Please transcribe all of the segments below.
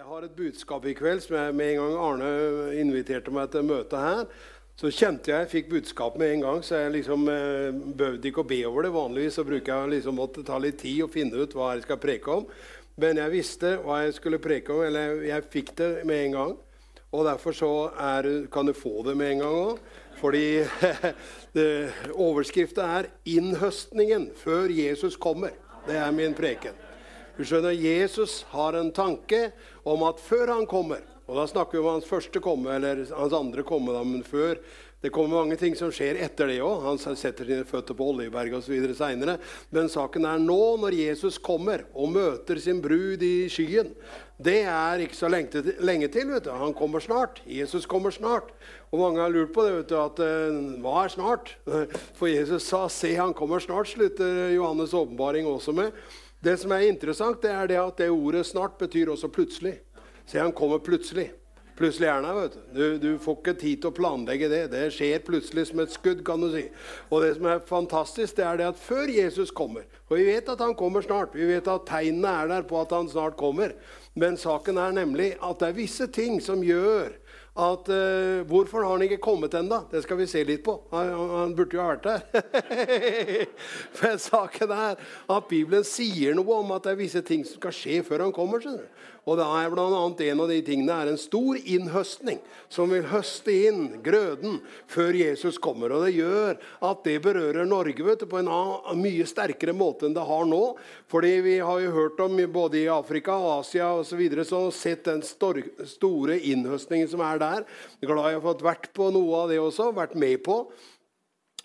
Jeg har et budskap i kveld som jeg med en gang Arne inviterte meg til møte her. Så kjente jeg jeg fikk budskap med en gang, så jeg liksom eh, behøvde ikke å be over det. Vanligvis så bruker jeg liksom måtte ta litt tid og finne ut hva jeg skal preke om. Men jeg visste hva jeg skulle preke om, eller jeg fikk det med en gang. Og derfor så er, kan du få det med en gang òg. Fordi overskrifta er 'Innhøstningen før Jesus kommer'. Det er min preken. Du skjønner, Jesus har en tanke om at før han kommer Og da snakker vi om hans første komme, eller hans andre komme, da, men før det kommer mange ting som skjer etter det òg. Han setter sine føtter på Oljeberget osv. seinere. Men saken er nå, når Jesus kommer og møter sin brud i skyen. Det er ikke så lenge til. Lenge til vet du. Han kommer snart. Jesus kommer snart. Og mange har lurt på det. vet du, at uh, Hva er snart? For Jesus sa 'se, han kommer snart', slutter Johannes' åpenbaring også med. Det som er interessant, det er det at det ordet 'snart' betyr også plutselig. Se, han kommer plutselig plutselig er der. vet du. du. Du får ikke tid til å planlegge det. Det skjer plutselig som et skudd. kan du si. Og det som er fantastisk, det er det at før Jesus kommer Og vi vet at han kommer snart. Vi vet at tegnene er der på at han snart kommer. Men saken er nemlig at det er visse ting som gjør at uh, Hvorfor har han ikke kommet ennå? Det skal vi se litt på. Han, han burde jo ha vært der. Men saken er at Bibelen sier noe om at det er visse ting som skal skje før han kommer. skjønner du. Og det er blant annet En av de tingene er en stor innhøstning som vil høste inn grøden før Jesus kommer. Og Det gjør at det berører Norge vet du, på en mye sterkere måte enn det har nå. Fordi vi har jo hørt om både i Afrika Asia og så, videre, så sett den store innhøstningen som er der. Glad jeg har fått vært på noe av det også, vært med på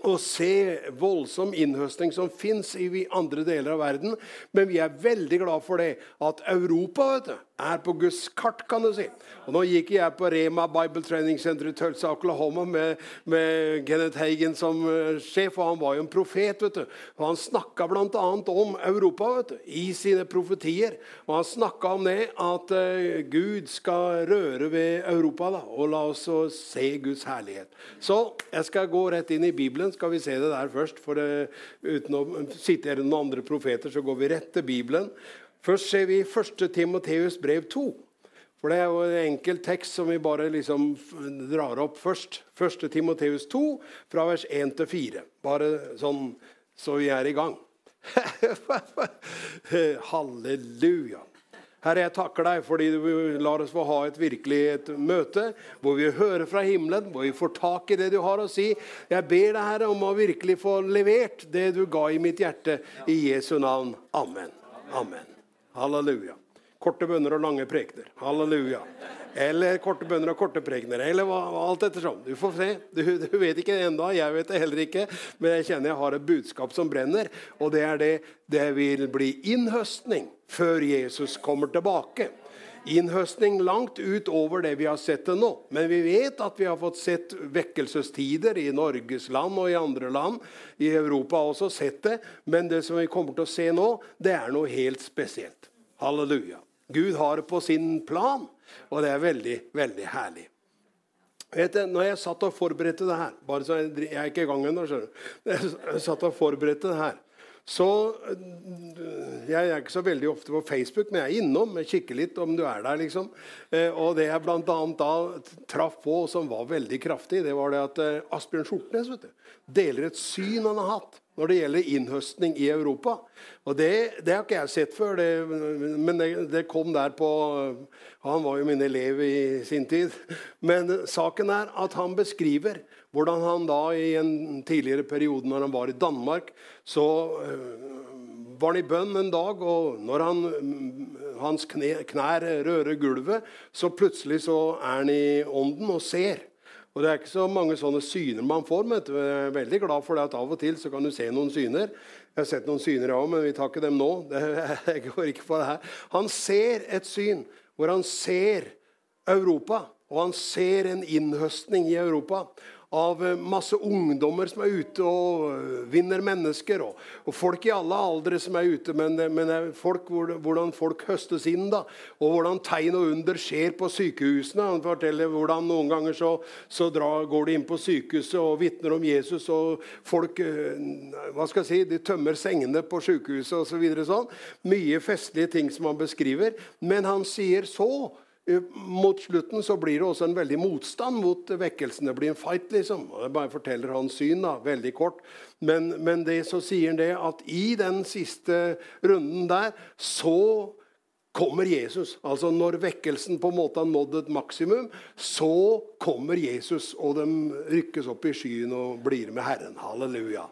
å se voldsom innhøsting som fins i andre deler av verden. Men vi er veldig glad for det at Europa vet du, er på Guds kart, kan du si. Og Nå gikk jeg på Rema Bible Training Center i Tulsa, Oklahoma med, med Kenneth Hagen som uh, sjef. Og han var jo en profet. vet du. Og Han snakka bl.a. om Europa vet du, i sine profetier. Og han snakka om det at uh, Gud skal røre ved Europa da, og la oss se Guds herlighet. Så jeg skal gå rett inn i Bibelen. Skal vi se det der først? For uh, uten å sitere noen andre profeter, så går vi rett til Bibelen. Først ser vi 1. Timoteus brev 2. For det er jo en enkel tekst som vi bare liksom drar opp først. 1. Timoteus 2, fra vers 1 til 4. Bare sånn så vi er i gang. Halleluja. Herre, jeg takker deg fordi du lar oss få ha et virkelig et møte hvor vi hører fra himmelen, hvor vi får tak i det du har å si. Jeg ber deg, Herre, om å virkelig få levert det du ga i mitt hjerte. I Jesu navn. Amen. Amen. Halleluja. Korte bønner og lange prekener. Halleluja. Eller korte bønner og korte prekener. Eller alt ettersom. Du får se. Du, du vet ikke det ennå. Jeg vet det heller ikke. Men jeg kjenner jeg har et budskap som brenner. Og det er det det vil bli innhøstning før Jesus kommer tilbake. Innhøstning langt utover det vi har sett det nå. Men vi vet at vi har fått sett vekkelsestider i Norges land og i andre land. I Europa har også sett det. Men det som vi kommer til å se nå, det er noe helt spesielt. Halleluja. Gud har det på sin plan, og det er veldig, veldig herlig. Vet du, når jeg satt og forberedte det her bare så Jeg, jeg er ikke i gang ennå. Jeg satt og forberedte det her. Så øh, Jeg er ikke så veldig ofte på Facebook, men jeg er innom. Jeg kikker litt om du er der. liksom. Eh, og det jeg annet da traff på, som var veldig kraftig, det var det at øh, Asbjørn Skjortnes vet du, deler et syn han har hatt når det gjelder innhøstning i Europa. Og Det, det har ikke jeg sett før, det, men det, det, kom der på Han var jo min elev i sin tid. Men saken er at han beskriver hvordan han da i en tidligere periode når han var i Danmark, så øh, var han i bønn en dag, og når han, hans kne, knær rører gulvet, så plutselig så er han i ånden og ser. Og Det er ikke så mange sånne syner man får. Men jeg er veldig glad for det at av og til så kan du se noen syner. Jeg har sett noen syner, jeg òg, men vi tar ikke dem nå. Det, jeg går ikke på det her. Han ser et syn hvor han ser Europa, og han ser en innhøstning i Europa av eh, masse ungdommer som er ute og eh, vinner mennesker. Og, og folk i alle aldre som er ute. Men, eh, men folk, hvordan folk høstes inn. da, Og hvordan tegn og under skjer på sykehusene. Han forteller hvordan noen ganger så, så dra, går de inn på sykehuset og vitner om Jesus. Og folk hva skal jeg si, de tømmer sengene på sykehuset osv. Så sånn. Mye festlige ting som han beskriver. Men han sier så mot slutten så blir det også en veldig motstand mot vekkelsen. Det blir en fight, liksom. Jeg bare forteller hans syn, da, veldig kort. Men, men det så sier han det at i den siste runden der så kommer Jesus. Altså Når vekkelsen på en måte har nådd et maksimum, så kommer Jesus, og de rykkes opp i skyen og blir med Herren. Halleluja.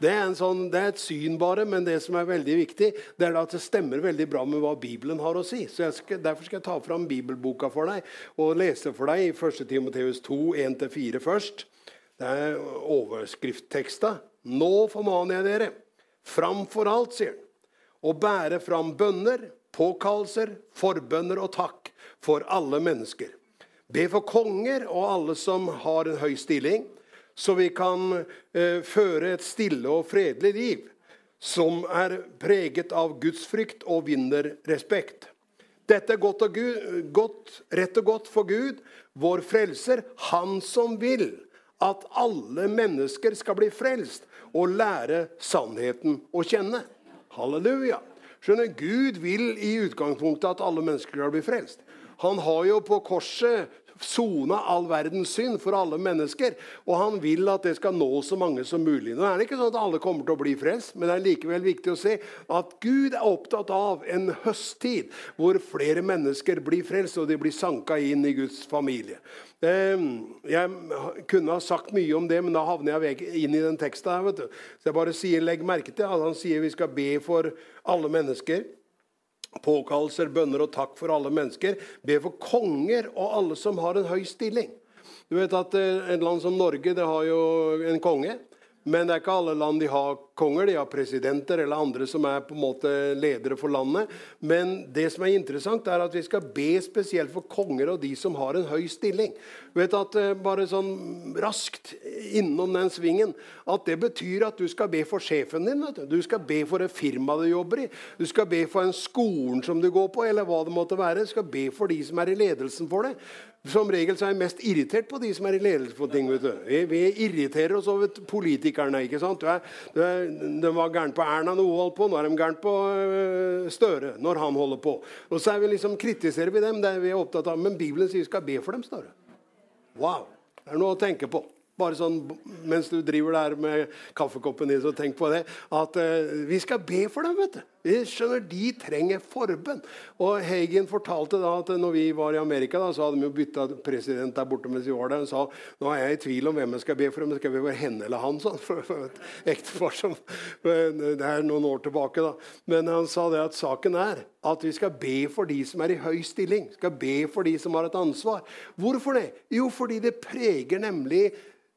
Det er, sånn, det er et syn bare, men det som er veldig viktig, det er at det stemmer veldig bra med hva Bibelen har å si. Så skal, Derfor skal jeg ta fram bibelboka for deg og lese for deg i 1. Timoteus 2, 1-4 først. Det er overskriftteksta. Nå formaner jeg dere, framfor alt, sier han, å bære fram bønner påkallelser, forbønner og takk for alle mennesker. Be for konger og alle som har en høy stilling, så vi kan eh, føre et stille og fredelig liv som er preget av gudsfrykt og vinner respekt. Dette er godt, og Gud, godt, rett og godt for Gud, vår frelser, han som vil at alle mennesker skal bli frelst og lære sannheten å kjenne. Halleluja. Skjønner, Gud vil i utgangspunktet at alle mennesker skal bli frelst. Han har jo på korset sona all verdens synd for alle mennesker. Og han vil at det skal nå så mange som mulig. Nå er det ikke sånn at alle kommer til å bli frelst, men det er likevel viktig å se at Gud er opptatt av en høsttid hvor flere mennesker blir frelst, og de blir sanka inn i Guds familie. Ehm, jeg kunne ha sagt mye om det, men da havner jeg inn i den teksten. her, vet du. Så jeg bare sier, Legg merke til at han sier vi skal be for alle mennesker. Påkallelser, bønner og takk for alle mennesker. Be for konger og alle som har en høy stilling. Du vet at eh, Et land som Norge det har jo en konge. Men det er ikke alle land de har konger. De har presidenter eller andre som er på en måte ledere for landet. Men det som er interessant, er at vi skal be spesielt for konger og de som har en høy stilling. Vet at eh, Bare sånn raskt innom den svingen at det betyr at du skal be for sjefen din. Du. du. skal be for det firma du jobber i. Du skal be for en skolen som du går på, eller hva det måtte være. Du skal be for de som er i ledelsen for det. Som regel så er jeg mest irritert på de som er i ledelse på ting. vet du. Vi, vi irriterer oss over politikerne. ikke sant? Du er, du er, de var gærne på Erna når hun holdt på, nå er de gærne på øh, Støre når han holder på. Og så er vi liksom, kritiserer vi dem, det er vi opptatt av, men Bibelen sier vi skal be for dem. Støre. Wow! Det er noe å tenke på. Bare sånn mens du driver der med kaffekoppen din, så tenk på det. At uh, vi skal be for dem, vet du. Vi skjønner, De trenger forbønn. Og Hagen fortalte da at når vi var i Amerika, da, så hadde de jo bytta president der borte mens vi var der. Han sa nå er jeg i tvil om hvem jeg skal be for. Om skal be for henne eller han. Sånn, for, for et ektepar som Det er noen år tilbake, da. Men han sa det at saken er at vi skal be for de som er i høy stilling. Skal be for de som har et ansvar. Hvorfor det? Jo, fordi det preger nemlig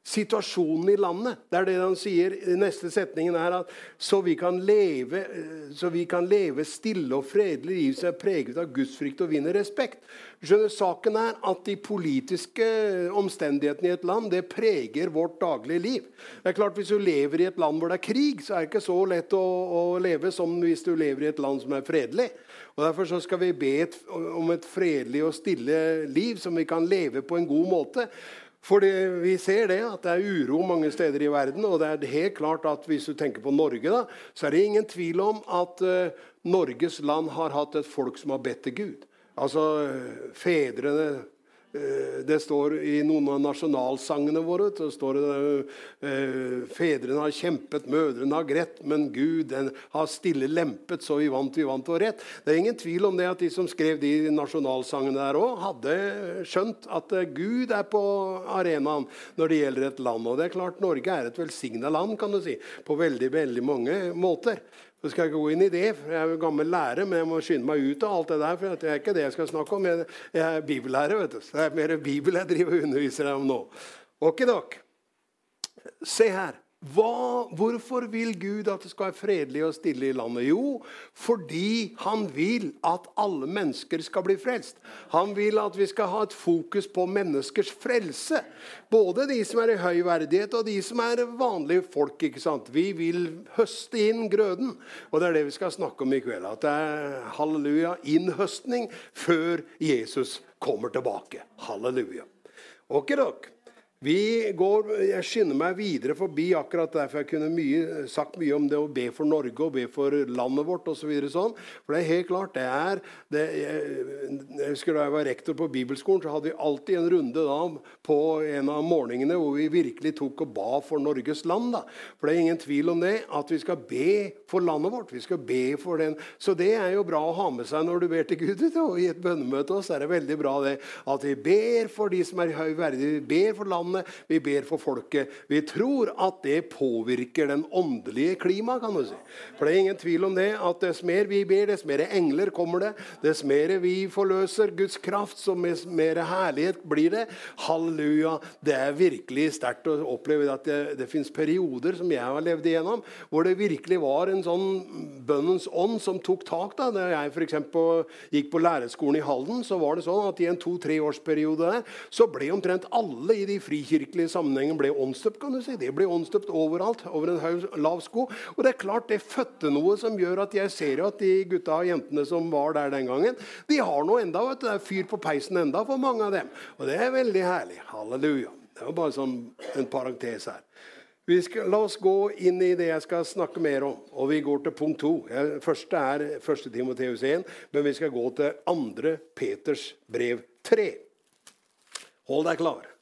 situasjonen i landet. Det er det han sier i neste setningen. at så vi, leve, så vi kan leve stille og fredelig liv som er preget av gudsfrykt og vinner respekt. Skjønner, saken er at De politiske omstendighetene i et land det preger vårt daglige liv. Det er klart Hvis du lever i et land hvor det er krig, så er det ikke så lett å, å leve som hvis du lever i et land som er fredelig. Og Derfor så skal vi be et, om et fredelig og stille liv som vi kan leve på en god måte. For vi ser det at det er uro mange steder i verden. Og det er helt klart at hvis du tenker på Norge, da, så er det ingen tvil om at uh, Norges land har hatt et folk som har bedt til Gud. Altså fedrene Eh, det står I noen av nasjonalsangene våre så står det eh, Fedrene har kjempet, mødrene har grett, men Gud den har stille lempet, så vi vant, vi vant og rett. Det er ingen tvil om det at de som skrev de nasjonalsangene der òg, hadde skjønt at eh, Gud er på arenaen når det gjelder et land. Og det er klart Norge er et velsigna land kan du si, på veldig, veldig mange måter. Så skal jeg ikke gå inn i det, for jeg er jo gammel lærer, men jeg må skynde meg ut av alt det der. for det er ikke det jeg skal snakke om. Jeg, er bibellærer, vet du. Så det er mer Bibel jeg driver og underviser deg om nå. Ok, dere. Se her. Hva, hvorfor vil Gud at det skal være fredelig og stille i landet? Jo, fordi han vil at alle mennesker skal bli frelst. Han vil at vi skal ha et fokus på menneskers frelse. Både de som er i høy verdighet, og de som er vanlige folk. ikke sant? Vi vil høste inn grøden. Og det er det vi skal snakke om i kveld. At det er halleluja, innhøstning før Jesus kommer tilbake. Halleluja. Ok, dere. Vi går, Jeg skynder meg videre forbi akkurat derfor jeg kunne mye, sagt mye om det å be for Norge og be for landet vårt osv. Så sånn. For det er helt klart det er, det, jeg, jeg husker Da jeg var rektor på bibelskolen, så hadde vi alltid en runde da på en av morgenene hvor vi virkelig tok og ba for Norges land. da. For det er ingen tvil om det, at vi skal be for landet vårt. Vi skal be for den. Så det er jo bra å ha med seg når du ber til Gud. Og I et bønnemøte så er det veldig bra det at vi ber for de som er høyverdige. Vi ber for landet landet, vi ber for folket. Vi tror at det påvirker den åndelige klimaet. kan du si. For det er ingen tvil om det, at dess mer vi ber, dess mer engler kommer det. Dess mer vi forløser Guds kraft, så mer herlighet blir det. Halleluja. Det er virkelig sterkt å oppleve at det, det fins perioder som jeg har levd igjennom, hvor det virkelig var en sånn bønnens ånd som tok tak. da. Da jeg for eksempel, gikk på lærerskolen i Halden, så var det sånn at i en to-treårsperiode der, så ble omtrent alle i de fri frikirkelige sammenhengen ble åndsdøpt. kan du si. Det ble åndsdøpt overalt, over en høy, lav sko. Og det er klart det fødte noe som gjør at jeg ser at de gutta og jentene som var der den gangen, de har noe enda, vet du. Det er fyr på peisen enda for mange av dem. Og det er veldig herlig. Halleluja. Det var bare sånn en parentes her. Skal, la oss gå inn i det jeg skal snakke mer om. Og vi går til punkt to. Første er 1. Timoteus 1, men vi skal gå til 2. Peters brev 3. Hold deg klar.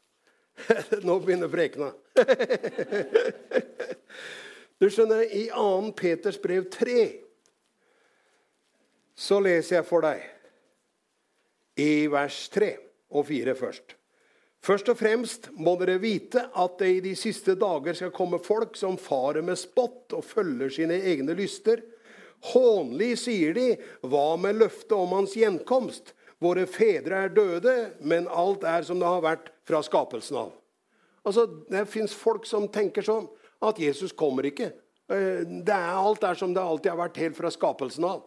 Nå begynner prekena. du skjønner, i 2. Peters brev 3 så leser jeg for deg i vers 3 og 4 først. Først og fremst må dere vite at det i de siste dager skal komme folk som farer med spott og følger sine egne lyster. Hånlig sier de, hva med løftet om hans gjenkomst? Våre fedre er døde, men alt er som det har vært fra skapelsen av. Altså, Det fins folk som tenker sånn at Jesus kommer ikke. Eh, det er alt er som det alltid har vært helt fra skapelsen av.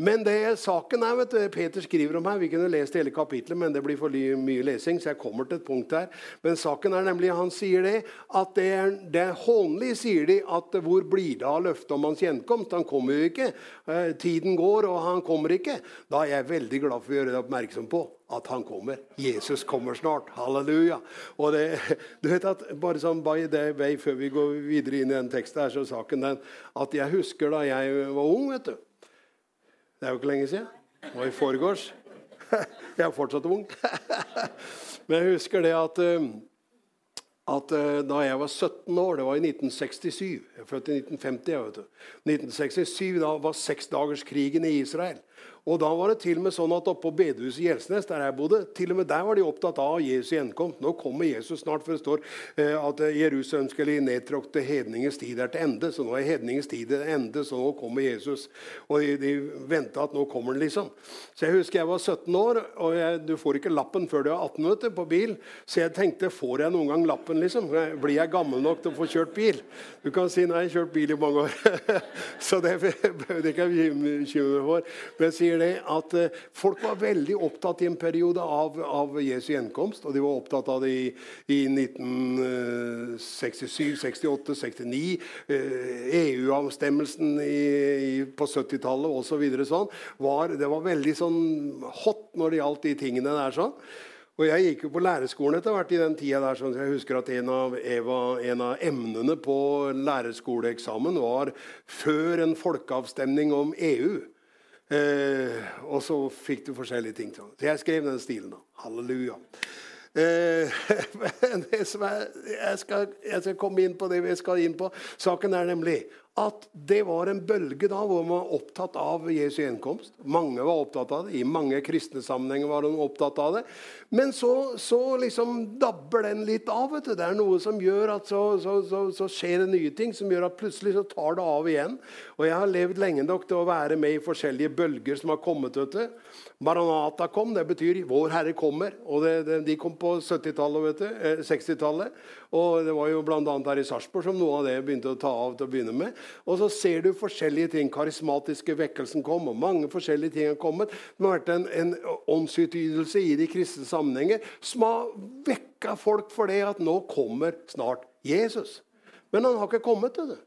Men det saken er, vet du, Peter skriver om her, Vi kunne lest hele kapitlet, men det blir for mye lesing. så jeg kommer til et punkt her. Men saken er nemlig, han sier det, at det er, det er hånlig, sier de, at hvor blir det av løftet om hans gjenkomst? Han kommer jo ikke. Eh, tiden går, og han kommer ikke. Da er jeg veldig glad for å gjøre deg oppmerksom på at han kommer. Jesus kommer snart. Halleluja. Og det, du vet at bare sånn by the way, Før vi går videre inn i den teksten, her, så saken den at jeg husker da jeg var ung. vet du, det er jo ikke lenge siden. Det var i forgårs. Jeg er fortsatt ung. Men jeg husker det at, eh, at eh, da jeg var 17 år, det var i 1967 Jeg er født i 1950. Jeg, vet du. 1967 da var seksdagerskrigen i Israel. Og da var det til og med sånn at oppe på bedehuset i Gjelsnes, der jeg bodde, til og med der var de opptatt av Jesu gjenkomst. Nå kommer Jesus snart, for det står eh, at Jerusalem skulle nedtråkte hedningens tid er til ende. Så nå er hedningens tid til ende, så nå kommer Jesus. Og de, de venta at nå kommer han, liksom. Så jeg husker jeg var 17 år, og jeg, du får ikke lappen før du er 18 minutter på bil. Så jeg tenkte får jeg noen gang lappen, liksom? Blir jeg gammel nok til å få kjørt bil? Du kan si nei, jeg har kjørt bil i mange år. så det behøvde ikke jeg bekymre meg for. Men jeg sier sier det at eh, folk var veldig opptatt i en periode av, av Jesu gjenkomst. Og de var opptatt av det i, i 1967, 68, 69. EU-avstemmelsen på 70-tallet osv. Så sånn, var, det var veldig sånn hot når det gjaldt de tingene der. sånn. Og Jeg gikk jo på lærerskolen etter hvert i den tida der, så jeg husker at en av, Eva, en av emnene på lærerskoleeksamen var før en folkeavstemning om EU. Eh, og så fikk du forskjellige ting. Så jeg skrev den stilen. da. Halleluja. Eh, det som er, jeg, skal, jeg skal komme inn på det vi skal inn på. Saken er nemlig at det var en bølge da hvor man var opptatt av Jesu gjenkomst. Mange var opptatt av det. I mange kristne sammenhenger var de opptatt av det. Men så, så liksom dabber den litt av. vet du. Det er noe som gjør at så, så, så, skjer det nye ting som gjør at plutselig så tar det av igjen. Og jeg har levd lenge nok til å være med i forskjellige bølger som har kommet. vet du. Maranata kom, det betyr 'Vår Herre kommer'. og det, det, De kom på 70-tallet, 60-tallet. Og Det var jo bl.a. her i Sarpsborg som noe av det begynte å ta av til å begynne med. Og så ser du forskjellige ting. Karismatiske vekkelsen kom, og mange forskjellige ting har kommet. Det har vært en, en åndsutydelse i de kristne sammenhenger som har vekka folk for det at nå kommer snart Jesus. Men han har ikke kommet til det.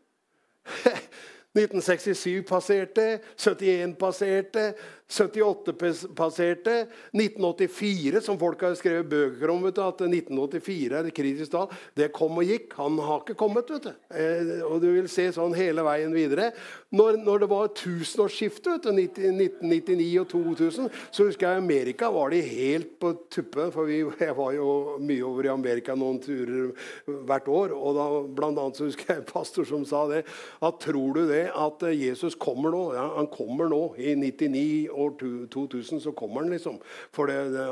1967 passerte, 71 passerte, 78 passerte. 1984, som folk har skrevet bøker om, du, at 1984 er et kritisk tall. Det kom og gikk. Han har ikke kommet. vet du. Eh, og du vil se sånn hele veien videre. Når, når det var tusenårsskiftet, 1999 og 2000, så husker jeg Amerika var de helt på tuppen. For vi, jeg var jo mye over i Amerika noen turer hvert år. Og da blant annet så husker jeg en pastor som sa det. at Tror du det at Jesus kommer nå? Ja, han kommer nå i 99 og år 2000 så kommer han, liksom. For det, det,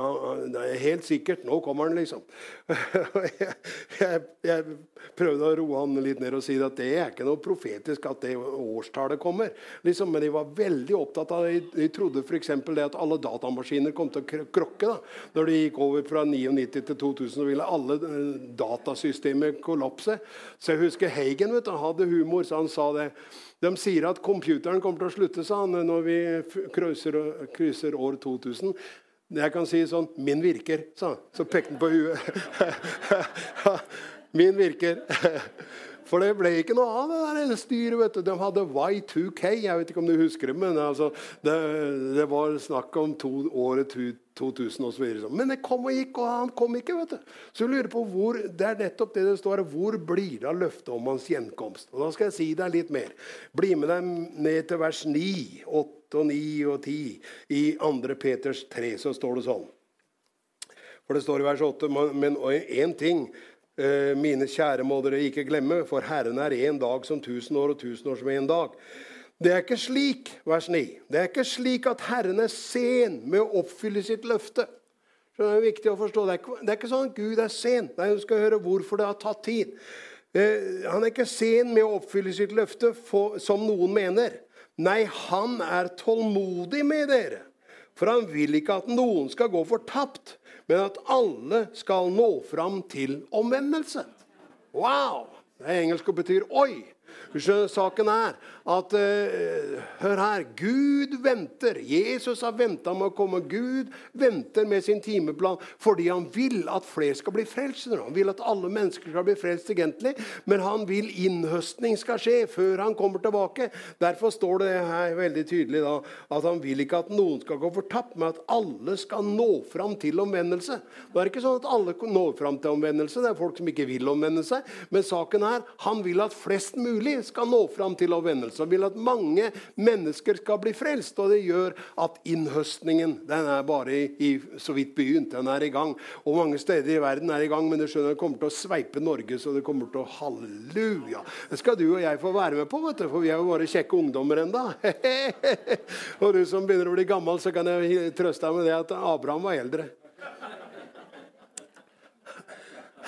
det, er helt sikkert. Nå kommer han, liksom. jeg, jeg, jeg, prøvde å roe han litt ned og si at det er ikke noe profetisk at det årstallet kommer. Liksom, men de var veldig opptatt av det. De trodde f.eks. det at alle datamaskiner kom til å krokke. da. Når de gikk over fra 99 til 2000, så ville alle eh, datasystemer kollapse. Så jeg husker Hagen vet du, hadde humor, så han sa det. De sier at computeren kommer til å slutte han, når vi krysser år 2000. Jeg kan si sånn 'Min virker', sa han. Så pekte han på huet. Min virker. For det ble ikke noe av det der styret. vet du. De hadde Y2K. Jeg vet ikke om du husker det, men altså, det, det, var snakk om to, året 2000 osv. Men det kom og gikk, og han kom ikke. vet du. Så jeg lurer på hvor, Det er nettopp det det står Hvor blir det av løftet om hans gjenkomst? Og Da skal jeg si deg litt mer. Bli med deg ned til vers 9, 8 og 9 og 10. I 2. Peters 3 så står det sånn. For det står i vers 8 men én ting mine kjære må dere ikke glemme, for Herren er én dag som tusen år, og tusen år som én dag. Det er ikke slik, vers 9, det er ikke slik at Herren er sen med å oppfylle sitt løfte. Så det er viktig å forstå. Det er ikke, det er ikke sånn at Gud er sen. Nei, Du skal høre hvorfor det har tatt tid. Eh, han er ikke sen med å oppfylle sitt løfte, for, som noen mener. Nei, han er tålmodig med dere. For han vil ikke at noen skal gå fortapt, men at alle skal nå fram til omvendelse. Wow! Det er engelsk og betyr 'oi'. Saken er at uh, Hør her. Gud venter. Jesus har venta med å komme. Gud venter med sin timeplan fordi han vil at flere skal bli frelst. Han vil at alle mennesker skal bli frelst egentlig, men han vil innhøstning skal skje før han kommer tilbake. Derfor står det her veldig tydelig da, at han vil ikke at noen skal gå fortapt, men at alle skal nå fram til omvendelse. Det er ikke sånn at alle når fram til omvendelse. Det er folk som ikke vil omvende seg. Men saken er han vil at flest mulig skal nå fram til omvendelse. Han vil at mange mennesker skal bli frelst. Og det gjør at innhøstningen den er bare i, så vidt begynt. Den er i gang. Og mange steder i verden er i gang, men det skjønner det kommer til å sveipe Norge. så det kommer til å Halleluja! Det skal du og jeg få være med på, vet du, for vi er jo bare kjekke ungdommer ennå. og du som begynner å bli gammel, så kan jeg trøste deg med det at Abraham var eldre.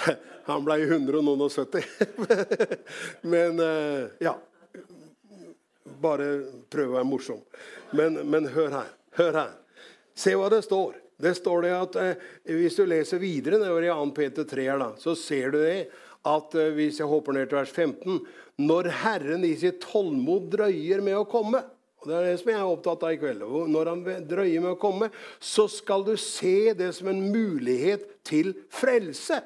Han ble 170. men eh, ja. Bare prøve å være morsom. Men, men, hør her. Hør her. Se hva det står. Det står det at eh, Hvis du leser videre nedover i 2. Peter 3, da, så ser du det at eh, hvis jeg hopper ned til vers 15 Når Herren i sitt tålmod drøyer med å komme og Det er det som jeg er opptatt av i kveld. Når han drøyer med å komme, så skal du se det som en mulighet til frelse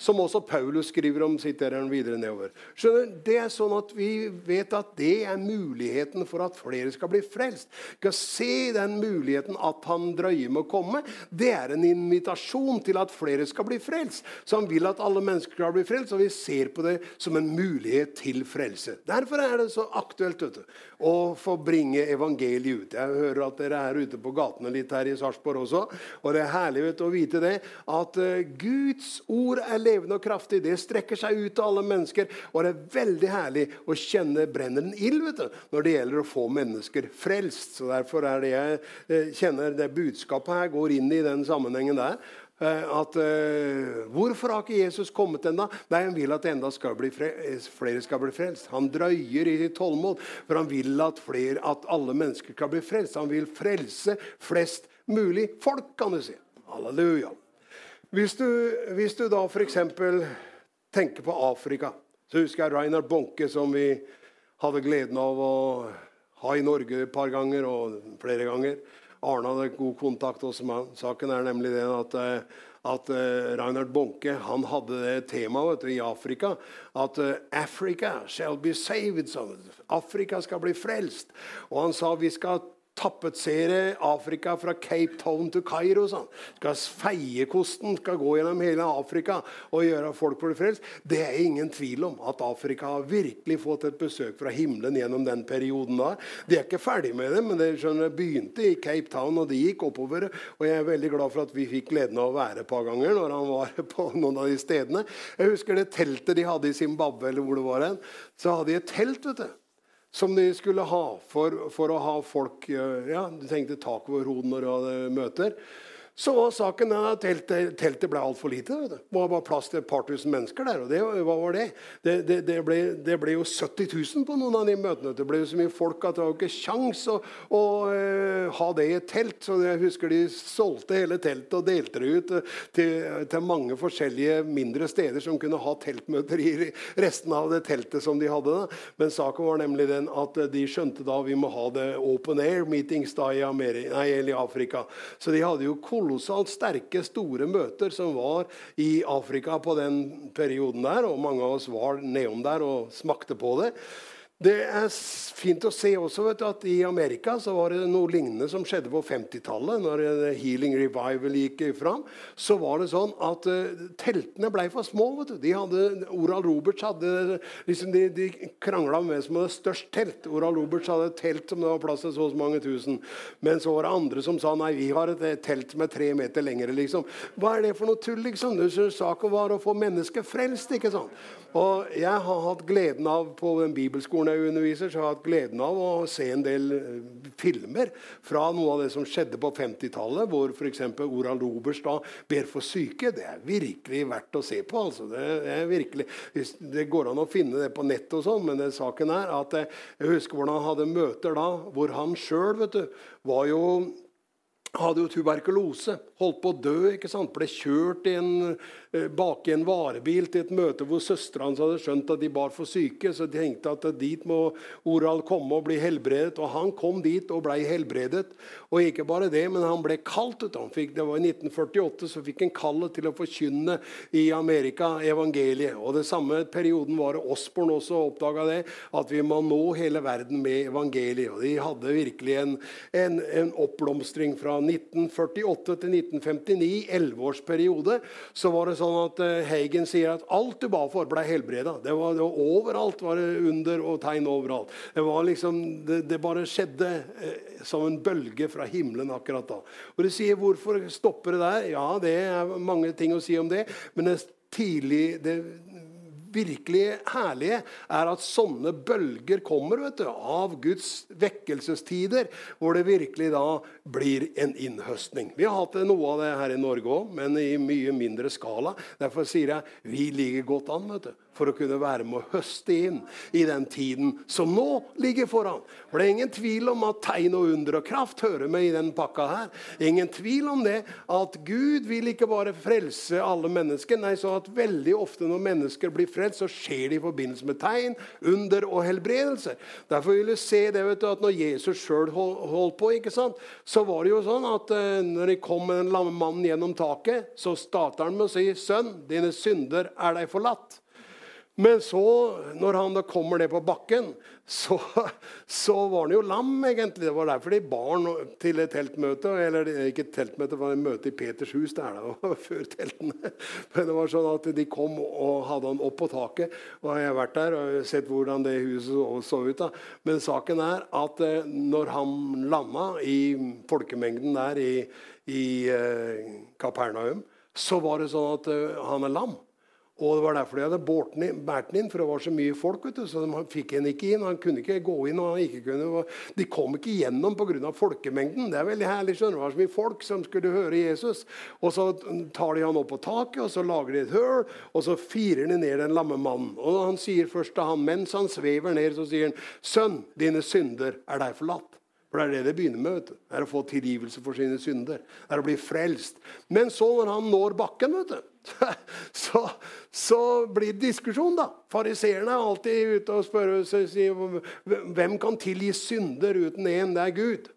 som også Paulus skriver om. sitter han videre nedover. Skjønner, det er sånn at Vi vet at det er muligheten for at flere skal bli frelst. Skal se den muligheten at han drøyer med å komme. Det er en invitasjon til at flere skal bli frelst. Så han vil at alle mennesker skal bli frelst, og vi ser på det som en mulighet til frelse. Derfor er det så aktuelt vet du, å få bringe evangeliet ut. Jeg hører at dere er ute på gatene litt her i Sarpsborg også. Og det er herlig vet å vite det, at uh, Guds ord er levende og kraftig. Det strekker seg ut til alle mennesker. Og det er veldig herlig å kjenne brenner en ild vet du, når det gjelder å få mennesker frelst. Så Derfor er det jeg eh, kjenner det budskapet her går inn i den sammenhengen der. Eh, at uh, Hvorfor har ikke Jesus kommet ennå? Nei, Han vil at enda skal flere skal bli frelst. Han drøyer i sitt tålmod, for han vil at, flere, at alle mennesker skal bli frelst. Han vil frelse flest mulig folk, kan du si. Halleluja. Hvis du, hvis du da f.eks. tenker på Afrika, så husker jeg Reinhard Bonke, som vi hadde gleden av å ha i Norge et par ganger og flere ganger. Arne hadde god kontakt også med han. Saken er nemlig den at, eh, at uh, Reinhard Bonke han hadde det temaet i Afrika at uh, 'Africa shall be saved'. Sånn. Afrika skal bli frelst. Og han sa vi skal tappetsere Afrika fra Cape Town til Kairo. Sånn. Skal Feiekosten skal gå gjennom hele Afrika og gjøre folk bli frelst. Det er ingen tvil om at Afrika har virkelig fått et besøk fra himmelen gjennom den perioden. der. De er ikke ferdig med det, men det skjønner, begynte i Cape Town, og det gikk oppover. Og jeg er veldig glad for at vi fikk gleden av å være et par ganger når han var på noen av de stedene. Jeg husker det teltet de hadde i Zimbabwe, eller hvor det var hen. Så hadde de et telt vet du, som de skulle ha for, for å ha folk eh, ja, Du tenkte tak over hodet når du hadde møter. Så var saken at teltet, teltet ble altfor lite. Det var bare plass til et par tusen mennesker der. og det, Hva var det? Det, det, det, ble, det ble jo 70 000 på noen av de møtene. Det ble jo så mye folk at det var ikke kjangs å, å uh, ha det i et telt. Så jeg husker de solgte hele teltet og delte det ut uh, til, til, mange forskjellige mindre steder som kunne ha teltmøter i resten av det teltet som de hadde. Da. Men saken var nemlig den at de skjønte da vi må ha det open air meetings da i, Ameri nei, i Afrika. Så de hadde jo kolossalt sterke, store møter som var i Afrika på den perioden der. Og mange av oss var nedom der og smakte på det. Det er fint å se også du, at i Amerika så var det noe lignende som skjedde på 50-tallet. Når Healing Revival gikk fram, så var det sånn at uh, teltene ble for små. vet du. De hadde, Oral Roberts hadde liksom De, de krangla om hvem som hadde størst telt. Oral Roberts hadde et telt som det var plass til så mange tusen. Men så var det andre som sa nei, vi har et telt som er tre meter lengre. liksom. Hva er det for noe tull? liksom? Saken var å få mennesket frelst. ikke sant? Og jeg har hatt gleden av på den bibelskolen jeg underviser, så har jeg hatt gleden av å se en del eh, filmer fra noe av det som skjedde på 50-tallet, hvor f.eks. Oral Roberts da ber for syke. Det er virkelig verdt å se på. altså. Det, er virkelig, det går an å finne det på nett, og sånn, men det, saken er at jeg, eh, jeg husker hvordan han hadde møter da, hvor han sjøl var jo hadde jo tuberkulose, holdt på å dø. ikke sant? Ble kjørt i en Eh, bak i en varebil til et møte hvor søstera hans hadde skjønt at de bar for syke. Så de tenkte at dit må Oral komme og bli helbredet. Og han kom dit og ble helbredet. Og ikke bare det, men han ble kalt. Det var I 1948 så fikk han kallet til å forkynne i Amerika evangeliet. Og det samme perioden var det Osborn også oppdaga det, at vi må nå hele verden med evangeliet. Og de hadde virkelig en, en, en oppblomstring fra 1948 til 1959, elleveårsperiode. Så var det sånn at eh, Hagen sier at alt du ba for, ble helbreda. Det det var overalt var det under og tegn overalt. Det, var liksom, det, det bare skjedde eh, som en bølge fra himmelen akkurat da. Og du sier hvorfor stopper det der? Ja, det er mange ting å si om det. Men det tidlig, det virkelig herlige er at sånne bølger kommer vet du, av Guds vekkelsestider, hvor det virkelig da blir en innhøstning. Vi har hatt noe av det her i Norge òg, men i mye mindre skala. Derfor sier jeg vi ligger godt an. vet du for å kunne være med å høste inn i den tiden som nå ligger foran. For Det er ingen tvil om at tegn og under og kraft hører med i den pakka her. Ingen tvil om det at Gud vil ikke bare frelse alle mennesker. Nei, så at veldig ofte når mennesker blir frelst, så skjer det i forbindelse med tegn, under og helbredelser. Derfor vil du se det vet du, at når Jesus sjøl holdt på, ikke sant, så var det jo sånn at uh, når de kom med den lamme mannen gjennom taket, så starter han med å si, 'Sønn, dine synder er deg forlatt'. Men så, når han da kommer ned på bakken, så, så, var han jo lam, egentlig. Det var derfor de bar til et teltmøte. Eller ikke et teltmøte, det var et møte i Peters hus. der da, før teltene. Men det var sånn at de kom og hadde han opp på taket. Og jeg har vært der og sett hvordan det huset så ut. da. Men saken er at eh, når han landa i folkemengden der i, i uh, Kapernaum, så var det sånn at uh, han er lam. Og Det var derfor de hadde båret den inn, for det var så mye folk. du, så de fikk en ikke inn, Han kunne ikke gå inn. og han ikke kunne, De kom ikke gjennom pga. folkemengden. Det er veldig herlig. skjønner du, Det var så mye folk som skulle høre Jesus. Og Så tar de han opp på taket, og så lager de et høl, og så firer de ned den lamme mannen. Og Han sier først til han, mens han svever ned, så sier han, 'Sønn, dine synder er deg forlatt'. For det er det det begynner med. vet du. Det er å få tilgivelse for sine synder. Det er å bli frelst. Men så, når han når bakken, vet du, så, så blir det diskusjon, da. Fariseerne er alltid ute og spør hvem kan tilgi synder uten én. Det er Gud.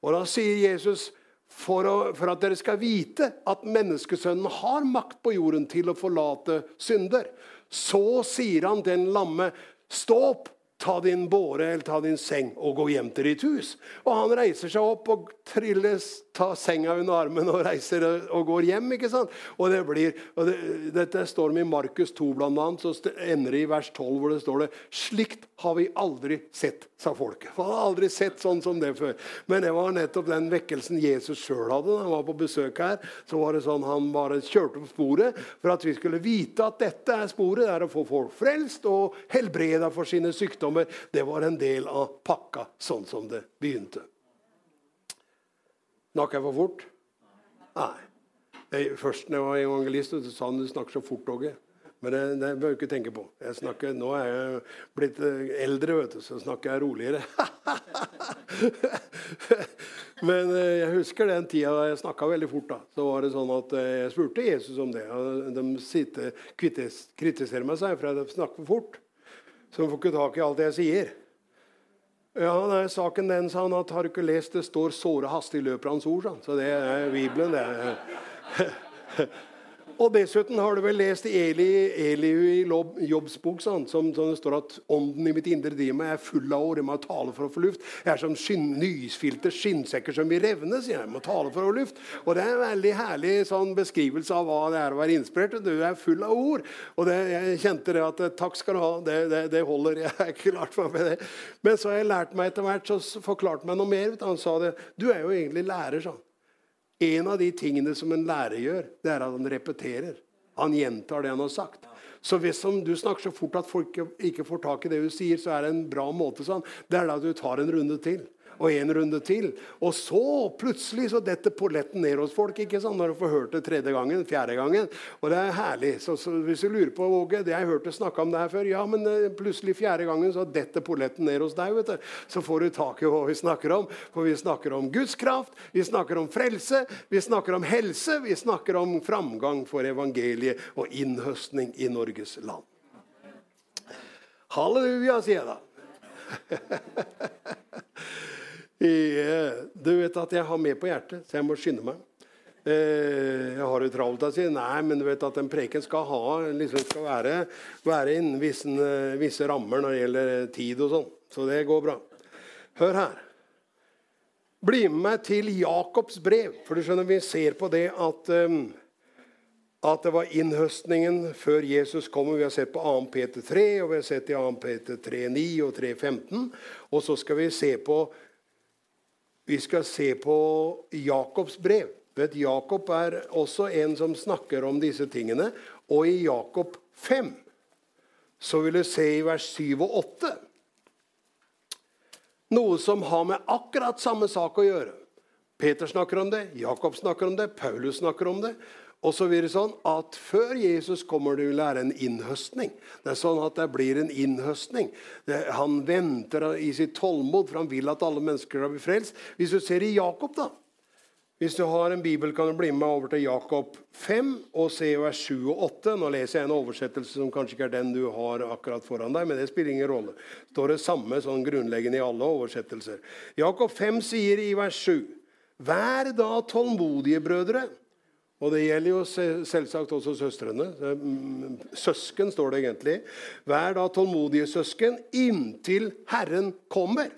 Og da sier Jesus for, å, for, at dere skal vite at menneskesønnen har makt på jorden til å forlate synder. Så sier han den lamme, stå opp, ta din båre eller ta din seng og gå hjem til ditt hus. Og han reiser seg opp og trilles, tar senga under armen og reiser og går hjem. ikke sant? Og det blir, og det, Dette står med i Markus 2, blant annet, så ender det i vers 12, hvor det står det Slikt har vi aldri sett, sa folket. Man har aldri sett sånn som det før. Men det var nettopp den vekkelsen Jesus sjøl hadde da han var på besøk her. Så var det sånn Han bare kjørte på sporet for at vi skulle vite at dette er sporet. Det er å få folk frelst og helbreda for sine sykdommer sykdommer. Det var en del av pakka sånn som det begynte. Snakker jeg for fort? Nei. Jeg, først når jeg var evangelist, så sa han du snakker så fort, Åge. Men det, det bør du ikke tenke på. Snakker, nå er jeg blitt eh, eldre, vet du, så snakker jeg roligere. Men eh, jeg husker den tida da jeg snakka veldig fort. da. Så var det sånn at eh, Jeg spurte Jesus om det. og De kritiserer meg for jeg snakker for fort. Så hun får ikke tak i alt jeg sier. Ja, er saken den, sa han, at har du ikke lest det står 'såre hastig løper hans ord'. Så det er Bibelen, det. Og dessuten har du vel lest Eli, Elihu i Jobbs bok, sånn, som, som, det står at 'ånden i mitt indre driver meg, er full av ord, jeg må tale for å få luft'. Jeg er som skinn, nysfilte skinnsekker som vil revne, sier jeg. jeg må tale for å få luft. Og det er en veldig herlig sånn beskrivelse av hva det er å være inspirert. Du er full av ord. Og det, jeg kjente det at takk skal du ha, det, det, det holder. Jeg er ikke klart meg med det. Men så har jeg lært meg etter hvert, så forklarte meg noe mer. Han sa det. Du er jo egentlig lærer, sånn. En av de tingene som en lærer gjør, det er at han repeterer. Han gjentar det han har sagt. Så hvis du snakker så fort at folk ikke får tak i det du sier, så er det en bra måte sånn. Det er da du tar en runde til og en runde til. Og så plutselig så detter polletten ned hos folk ikke sant? når du får hørt det tredje gangen, fjerde gangen. Og det er herlig. Så, så hvis du lurer på Åge, det jeg hørt deg snakke om det her før. Ja, men uh, plutselig fjerde gangen så detter polletten ned hos deg. vet du. Så får du tak i hva vi snakker om. For vi snakker om Guds kraft, vi snakker om frelse, vi snakker om helse, vi snakker om framgang for evangeliet og innhøstning i Norges land. Halleluja, sier jeg da. Du vet at jeg har med på hjertet, så jeg må skynde meg. Eh, jeg har det travelt Jeg sier Nei, men du vet at en preken skal ha, liksom skal være, være innen visse, visse, rammer når det gjelder tid og sånn. Så det går bra. Hør her. Bli med meg til Jakobs brev. For du skjønner, vi ser på det at, um, at det var innhøstningen før Jesus kom. Vi har sett på 2. Peter 3, og vi har sett i 2. Peter 3,9 og 3,15. Og så skal vi se på vi skal se på Jakobs brev. Vet, Jakob er også en som snakker om disse tingene. Og i Jakob 5 så vil du se i vers 7 og 8 noe som har med akkurat samme sak å gjøre. Peter snakker om det, Jakob snakker om det, Paulus snakker om det. Og så blir det sånn at Før Jesus kommer det vil være en innhøstning. Det er sånn at det blir en innhøstning. Det, han venter i sitt tålmod, for han vil at alle mennesker skal bli frelst. Hvis du ser i Jakob, da. Hvis du har en bibel, kan du bli med over til Jakob 5 og se vers 7 og 8. Nå leser jeg en oversettelse som kanskje ikke er den du har akkurat foran deg, men det spiller ingen rolle. Det står det samme sånn grunnleggende i alle oversettelser. Jakob 5 sier i vers 7.: Vær da tålmodige, brødre og det gjelder jo selvsagt også søstrene. Mm, søsken, står det egentlig. Vær da tålmodige søsken inntil Herren kommer.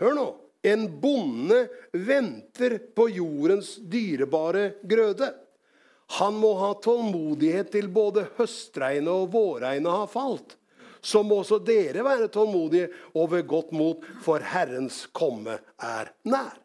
Hør nå. En bonde venter på jordens dyrebare grøde. Han må ha tålmodighet til både høstregnet og vårregnet har falt. Så må også dere være tålmodige og ved godt mot, for Herrens komme er nær.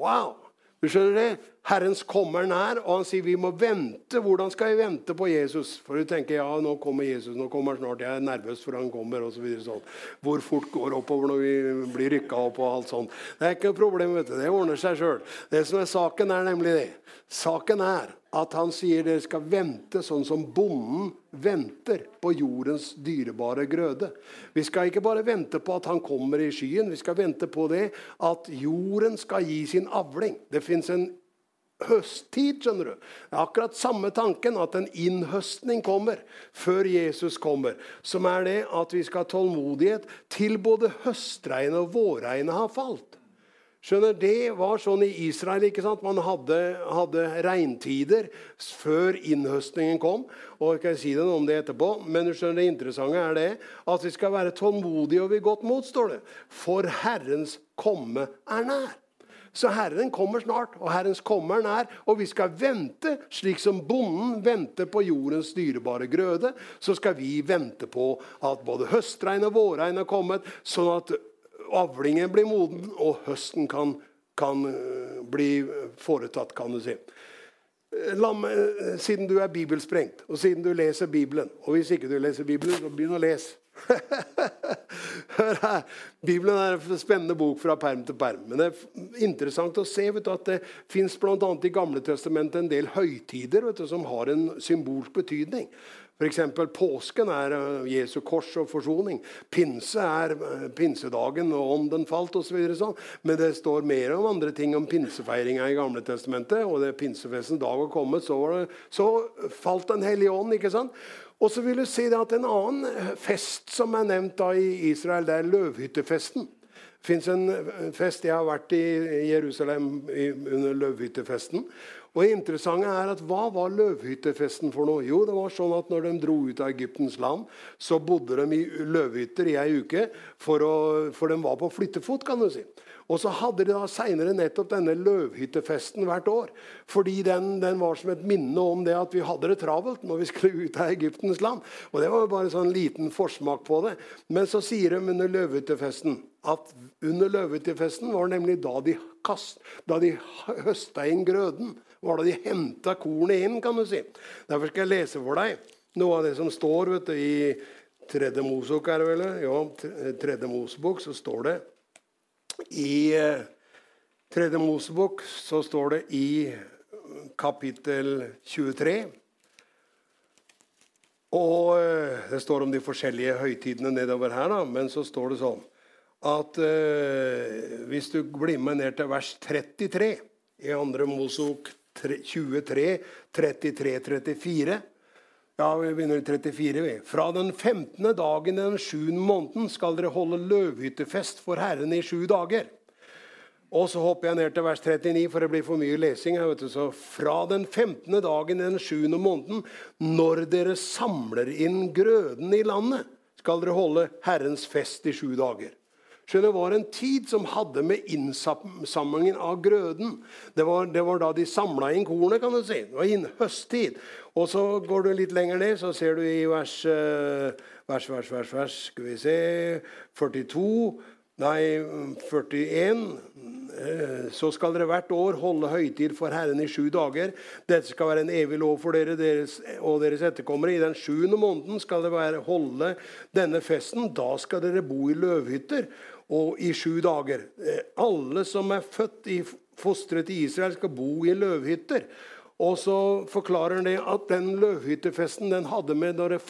Wow! Du skjønner det? Herrens kommer nær, og han sier vi må vente. Hvordan skal vi vente på Jesus? For du tenker ja, nå kommer Jesus, nå kommer han snart. Jeg er nervøs for han kommer. Og så sånn. Hvor fort går oppover når vi blir rykka opp og alt sånt. Det er ikke noe problem. vet du. Det ordner seg sjøl. Det som er saken, er nemlig det. Saken er at han sier dere skal vente sånn som bonden venter på jordens dyrebare grøde. Vi skal ikke bare vente på at han kommer i skyen, vi skal vente på det at jorden skal gi sin avling. Det fins en høsttid. skjønner du. Det er akkurat samme tanken, at en innhøstning kommer før Jesus kommer. Som er det at vi skal ha tålmodighet til både høstregnet og vårregnet har falt. Skjønner, Det var sånn i Israel. ikke sant? Man hadde, hadde regntider før innhøstningen kom. og jeg kan si det noe om det etterpå, Men du skjønner, det interessante er det at vi skal være tålmodige og vi godt mot. står det. For Herrens komme er nær. Så Herren kommer snart, og Herrens kommer er nær. Og vi skal vente, slik som bonden venter på jordens dyrebare grøde. Så skal vi vente på at både høstregn og vårregn har kommet, sånn at avlingen blir moden, og høsten kan, kan eh, bli foretatt, kan du si. Eh, meg, eh, siden du er bibelsprengt, og siden du leser Bibelen Og hvis ikke du leser Bibelen, så begynn å lese. Hør her. Bibelen er en spennende bok fra perm til perm. Men det er interessant å se du, at det fins i Gamle Testamentet en del høytider du, som har en symbolsk betydning. F.eks. påsken er eh, Jesu kors og forsoning. Pinse er eh, pinsedagen og ånden falt osv. Så sånn. Men det står mer om andre ting om pinsefeiringa i Gamle Testamentet. Og det pinsefestens dag var kommet, så, det, så falt Den hellige ånd. ikke sant? Og så vil du si at En annen eh, fest som er nevnt da i Israel, det er løvhyttefesten. Det fins en fest Jeg har vært i Jerusalem under løvhyttefesten. Og det interessante er at Hva var løvhyttefesten for noe? Jo, det var sånn at når de dro ut av Egyptens land, så bodde de i løvhytter i ei uke, for, å, for de var på flyttefot. kan du si. Og så hadde de da seinere nettopp denne løvhyttefesten hvert år. Fordi den, den, var som et minne om det at vi hadde det travelt når vi skulle ut av Egyptens land. Og Det var jo bare sånn liten forsmak på det. Men så sier de under løvhyttefesten at under løvhyttefesten var nemlig da de, kast, da de høsta inn grøden var da de henta kornet inn, kan du si. Derfor skal jeg lese for deg noe av det som står vet du, i Tredje Mosebok. er det vel? Ja, Tredje Mosebok så står det i eh, Tredje Mosebok så står det i kapittel 23 og eh, Det står om de forskjellige høytidene nedover her, da, men så står det sånn at eh, hvis du blir med ned til vers 33 i andre Mosebok 23, 33, 34. Ja, vi begynner i 34. vi. Fra den 15. dagen i den sjuende måneden skal dere holde løvhyttefest for Herren i sju dager. Og så hopper jeg ned til vers 39, for det blir for mye lesing. her, vet du. Så fra den 15. dagen i den sjuende måneden, når dere samler inn grøden i landet, skal dere holde Herrens fest i sju dager. Skjønner, Det var en tid som hadde med innsamlingen av grøden Det var, det var da de samla inn kornet, kan du si. Det var inn høsttid. Og så går du litt lenger ned, så ser du i vers, eh, vers, vers, vers, vers Skal vi se 42 Nei, 41. Eh, så skal dere hvert år holde høytid for Herren i sju dager. Dette skal være en evig lov for dere deres, og deres etterkommere. I den sjuende måneden skal dere holde denne festen. Da skal dere bo i løvhytter og i sju dager. Eh, alle som er født i fostret i Israel, skal bo i løvhytter. Og så forklarer han det at den løvhyttefesten den hadde med når det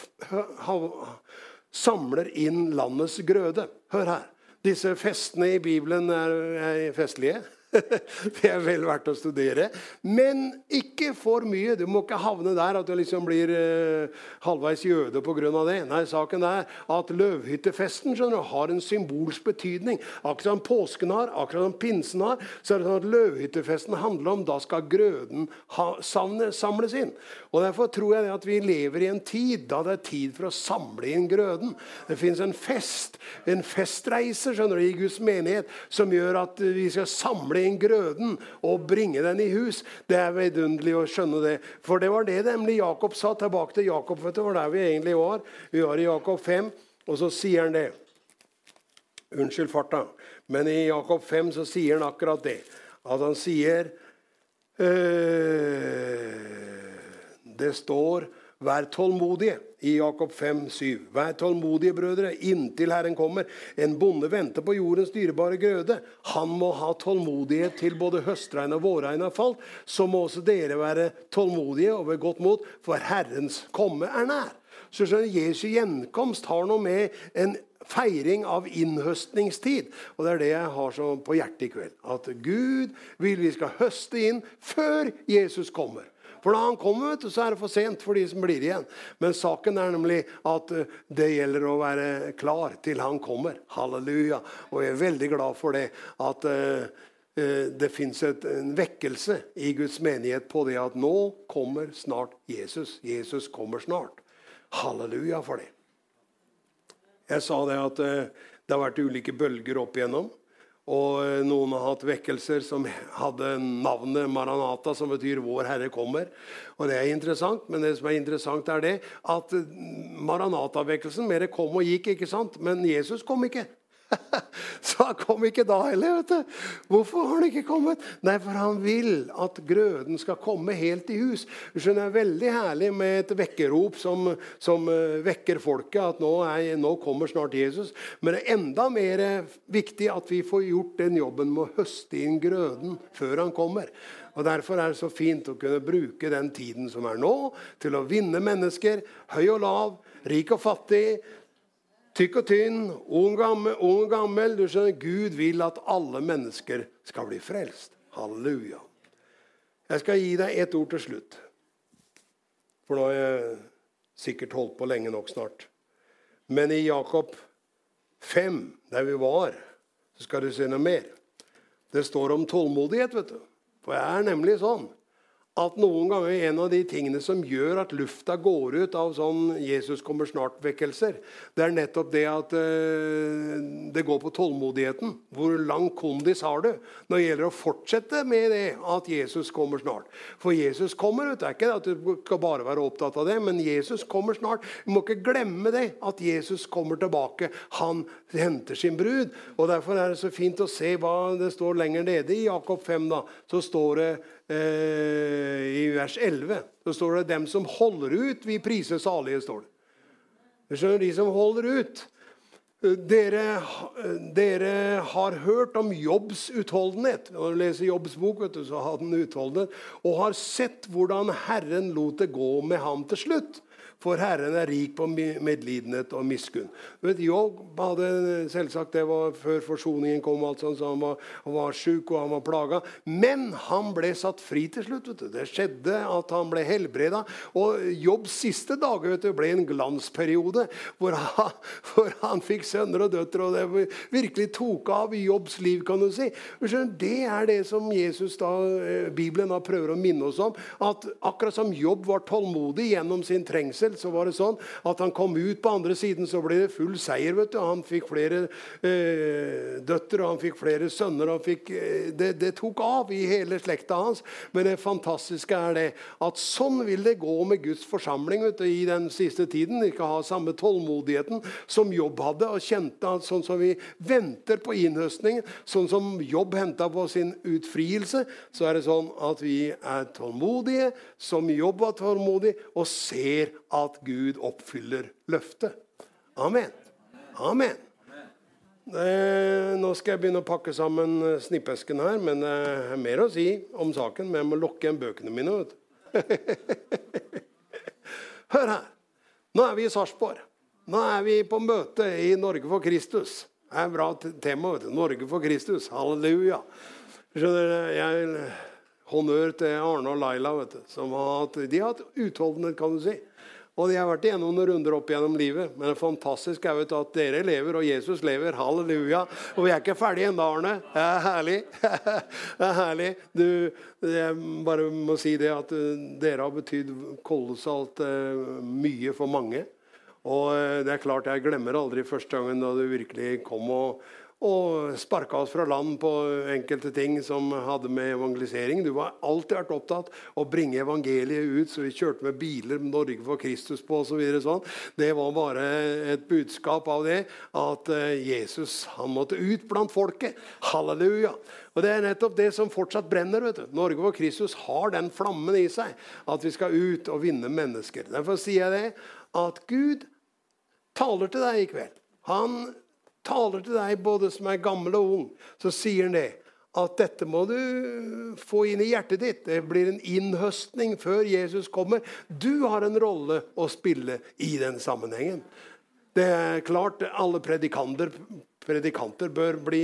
samler inn landets grøde. Hør her. Disse festene i Bibelen er, er festlige. det er vel verdt å studere. Men ikke for mye. Du må ikke havne der at du liksom blir eh, halvveis jøde pga. det. Nei, saken er at løvhyttefesten du, har en symbolsk betydning. Akkurat som påsken har, akkurat som pinsen har, så er det sånn at løvhyttefesten handler om da skal grøden ha, samles inn. Og Derfor tror jeg at vi lever i en tid da det er tid for å samle inn grøden. Det fins en fest, en festreise skjønner du, i Guds menighet som gjør at vi skal samle inn grøden og bringe den i hus. Det er vidunderlig å skjønne det. For det var det nemlig Jakob sa. Tilbake til Jakob. vet du, var der vi egentlig var. Vi var i Jakob 5, og så sier han det. Unnskyld farta. Men i Jakob 5 så sier han akkurat det. At han sier øh, Det står 'vær tålmodige' i Jakob 5, 7. Vær tålmodige, brødre, inntil Herren kommer. En bonde venter på jordens dyrebare grøde. Han må ha tålmodighet til både høstregn og vårregn har falt. Så må også dere være tålmodige og ved godt mot, for Herrens komme er nær. Så skjønner Jesu gjenkomst har noe med en feiring av innhøstningstid. Og Det er det jeg har på hjertet i kveld. At Gud vil vi skal høste inn før Jesus kommer. For da han kommer, vet du, så er det for sent for de som blir igjen. Men saken er nemlig at eh, det gjelder å være klar til han kommer. Halleluja. Og jeg er veldig glad for det. At uh, eh, det fins en vekkelse i Guds menighet på det at nå kommer snart Jesus. Jesus kommer snart. Halleluja for det. Jeg sa det at eh, det har vært ulike bølger opp igjennom. Og eh, noen har hatt vekkelser som hadde navnet Maranata, som betyr 'Vår Herre kommer'. Og Det er interessant, men det som er interessant er det at Maranata-vekkelsen mer kom og gikk, ikke sant? men Jesus kom ikke. Så han kom ikke da heller. vet du. Hvorfor har han ikke kommet? Nei, for han vil at grøden skal komme helt i hus. Du skjønner, Det er veldig herlig med et vekkerrop som, som uh, vekker folket. At nå, er, nå, kommer snart Jesus. Men det er enda mer viktig at vi får gjort den jobben med å høste inn grøden før han kommer. Og Derfor er det så fint å kunne bruke den tiden som er nå, til å vinne mennesker, høy og lav, rik og fattig, Tykk og tynn, ung ung gammel. Du skjønner, Gud vil at alle mennesker skal bli frelst. Halleluja. Jeg skal gi deg ett ord til slutt. For nå har jeg sikkert holdt på lenge nok snart. Men i Jakob 5, der vi var, så skal du se noe mer. Det står om tålmodighet, vet du. For jeg er nemlig sånn at noen ganger en av de tingene som gjør at lufta går ut av sånn 'Jesus kommer snart'-vekkelser, det er nettopp det at uh, det går på tålmodigheten. Hvor lang kondis har du når det gjelder å fortsette med det at Jesus kommer snart? For Jesus kommer. Det er ikke at du skal bare være opptatt av det, men Jesus kommer snart. Du må ikke glemme det, at Jesus kommer tilbake. Han henter sin brud. og Derfor er det så fint å se hva det står lenger nede i Jakob 5. da, Så står det i vers 11 så står det 'dem som holder ut, vi priser salige'. står det. Du skjønner, De som holder ut. Dere, dere, har hørt om Jobbs utholdenhet. Når du leser Jobbs bok, vet du, så har den utholdenhet. Og har sett hvordan Herren lot det gå med ham til slutt. For Herren er rik på medlidenhet og miskunn. Jobb hadde selvsagt det var før forsoningen kom, altså, så han var, han var syk og han var plaga. Men han ble satt fri til slutt. Det skjedde at han ble helbreda. Og Jobbs siste dager du, ble en glansperiode hvor han, hvor han, fikk sønner og døtre. Og det virkelig tok av i Jobbs liv, kan du si. Det er det som Jesus da, eh, Bibelen da prøver å minne oss om. At akkurat som Jobb var tålmodig gjennom sin trengsel, så var det sånn at han kom ut på andre siden, så ble det full seier. vet du. Han fikk flere eh, døtre, han fikk flere sønner. Fikk, eh, det, det, tok av i hele slekta hans. Men det fantastiske er det at sånn vil det gå med Guds forsamling vet du, i den siste tiden. Ikke ha samme tålmodigheten som Jobb hadde, og kjente at sånn som vi venter på innhøstningen, sånn som Jobb henta på sin utfrielse, så er det sånn at vi er tålmodige, som Jobb var tålmodig, og ser at Gud oppfyller løftet. Amen. Amen. Eh, nå skal jeg begynne å pakke sammen eh, snippesken her, men det er mer å si om saken. Men jeg må lokke igjen bøkene mine. Hør her. Nå er vi i Sarpsborg. Nå er vi på møte i Norge for Kristus. Det er et bra tema. vet du. Norge for Kristus. Halleluja. Skjønner du? jeg, Honnør til Arne og Laila, vet du, som har hatt, de har hatt utholdenhet, kan du si. Og de har vært igjennom noen runder opp gjennom livet. Men det er fantastisk er vet, at dere lever, og Jesus lever. Halleluja. Og vi er ikke ferdige ennå, Arne. Det er herlig. Det er herlig. Du, jeg bare må si det at eh, dere har betydd kolossalt uh, mye for mange. Og uh, det er klart, jeg glemmer aldri første gangen da du virkelig kom og og sparka oss fra land på enkelte ting som hadde med evangelisering. Du har alltid vært opptatt av å bringe evangeliet ut, så vi kjørte med biler med Norge for Kristus på osv. Så sånn. Det var bare et budskap av det at eh, Jesus han måtte ut blant folket. Halleluja. Og Det er nettopp det som fortsatt brenner. vet du. Norge for Kristus har den flammen i seg. At vi skal ut og vinne mennesker. Derfor sier jeg det at Gud taler til deg i kveld. Han taler til deg, både som er gammel og ung, så sier han det. At dette må du få inn i hjertet ditt. Det blir en innhøstning før Jesus kommer. Du har en rolle å spille i den sammenhengen. Det er klart alle predikanter, predikanter bør bli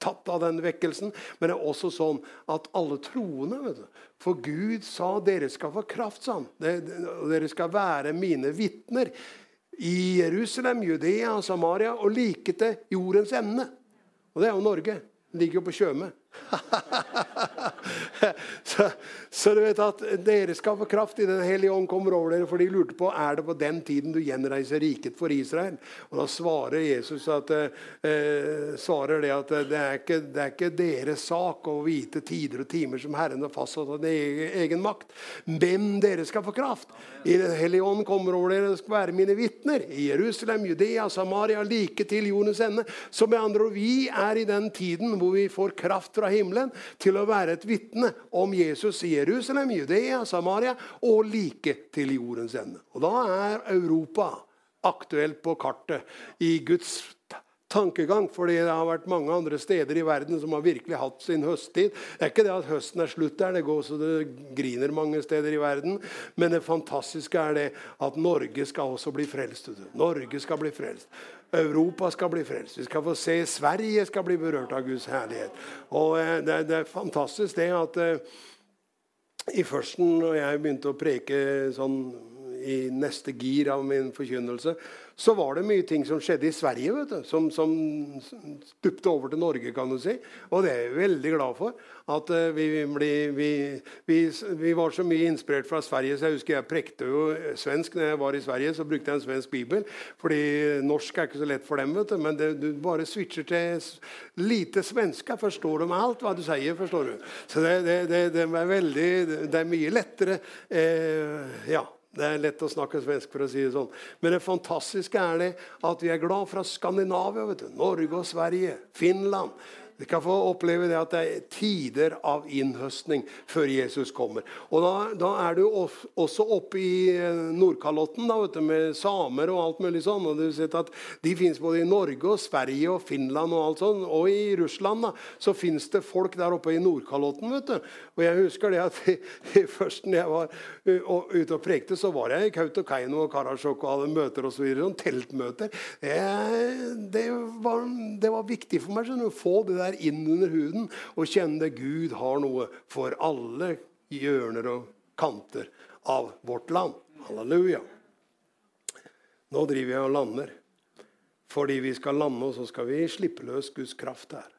tatt av den vekkelsen. Men det er også sånn at alle troende For Gud sa dere skal få kraft, sa han. Dere skal være mine vitner i Jerusalem, Judea og Samaria og like til jordens ende. Og det er jo Norge. Den ligger jo på Tjøme. så, så, du vet at dere skal få kraft i Den hellige ånd kommer over dere. For de lurte på er det på den tiden du gjenreiser riket for Israel. Og Da svarer Jesus at, eh, svarer det at det er, ikke, det er ikke deres sak å vite tider og timer som Herren har fastsatt av egen, egen makt. Hvem dere skal få kraft. I Den hellige ånd kommer over dere og skal være mine vitner. I Jerusalem, Judea, Samaria, like til jordens ende. Så med andre ord, vi er i den tiden hvor vi får kraft fra himmelen til å være et vitne om Jesus i Jerusalem, Judea, Samaria og like til jordens ende. Og Da er Europa aktuelt på kartet i Guds tankegang. fordi det har vært mange andre steder i verden som har virkelig hatt sin høsttid. Det er ikke det at høsten er slutt der, det går så det griner mange steder i verden. Men det fantastiske er det at Norge skal også bli frelst. Norge skal bli frelst. Europa skal bli frelst. Vi skal få se Sverige skal bli berørt av Guds herlighet. Og eh, det, det er fantastisk det at eh, i førsten, når jeg begynte å preke sånn i neste gir av min forkynnelse, så var det mye ting som skjedde i Sverige vet du, som, som stupte over til Norge. kan du si. Og det er jeg veldig glad for. At uh, vi, vi, vi, vi, var så mye inspirert fra Sverige. så Jeg husker jeg prekte jo svensk når jeg var i Sverige. Så brukte jeg en svensk bibel. fordi norsk er ikke så lett for dem. vet du, Men det, du bare switcher til lite svenska, forstår de alt hva du sier. forstår du. Så det, det, det er veldig, det er mye lettere. Eh, ja, det er lett å snakke svensk, for å si det sånn. Men det fantastiske er det at vi er glad fra Skandinavia. vet du. Norge og Sverige, Finland. Vi kan få oppleve det at det er tider av innhøstning før Jesus kommer. Og Da, da er du også oppe i eh, Nordkalotten da, du, med samer og alt mulig sånn. og du vet at De fins både i Norge og Sverige og Finland og alt sånn. Og i Russland da, så fins det folk der oppe i Nordkalotten. vet du. Og jeg husker det at først når jeg var ute og prekte, så var jeg i Kautokeino og Karasjok og hadde møter og så videre, sånn teltmøter. Det, det, var, det var viktig for meg å få det der inn under huden og kjenne Gud har noe for alle hjørner og kanter av vårt land. Halleluja. Nå driver jeg og lander. Fordi vi skal lande, og så skal vi slippe løs Guds kraft her.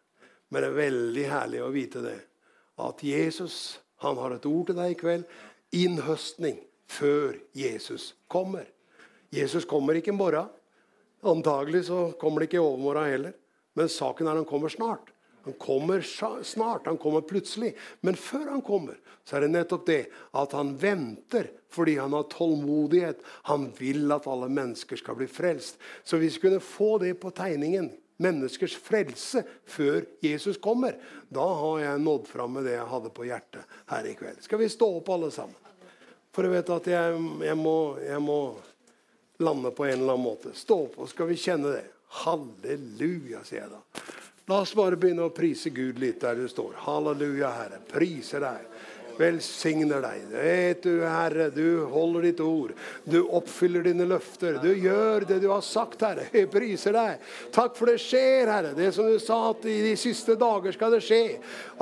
Men det er veldig herlig å vite det. At Jesus han har et ord til deg i kveld. Innhøstning før Jesus kommer. Jesus kommer ikke i morgen. Antagelig så kommer det ikke i overmorgen heller. Men saken er han kommer snart. Han kommer snart, han kommer plutselig. Men før han kommer, så er det nettopp det at han venter fordi han har tålmodighet. Han vil at alle mennesker skal bli frelst. Så hvis vi kunne få det på tegningen, menneskers frelse, før Jesus kommer, da har jeg nådd fram med det jeg hadde på hjertet her i kveld. Skal vi stå opp, alle sammen? For jeg vet at jeg, jeg, må, jeg må lande på en eller annen måte. Stå opp, og skal vi kjenne det. Halleluja, sier jeg da. La oss bare begynne å prise Gud litt der du står. Halleluja, Herre. Priser deg. Velsigner deg. Vet du, Herre, du holder ditt ord. Du oppfyller dine løfter. Du gjør det du har sagt, Herre. Jeg priser deg. Takk for det skjer, Herre. Det som du sa at i de siste dager skal det skje.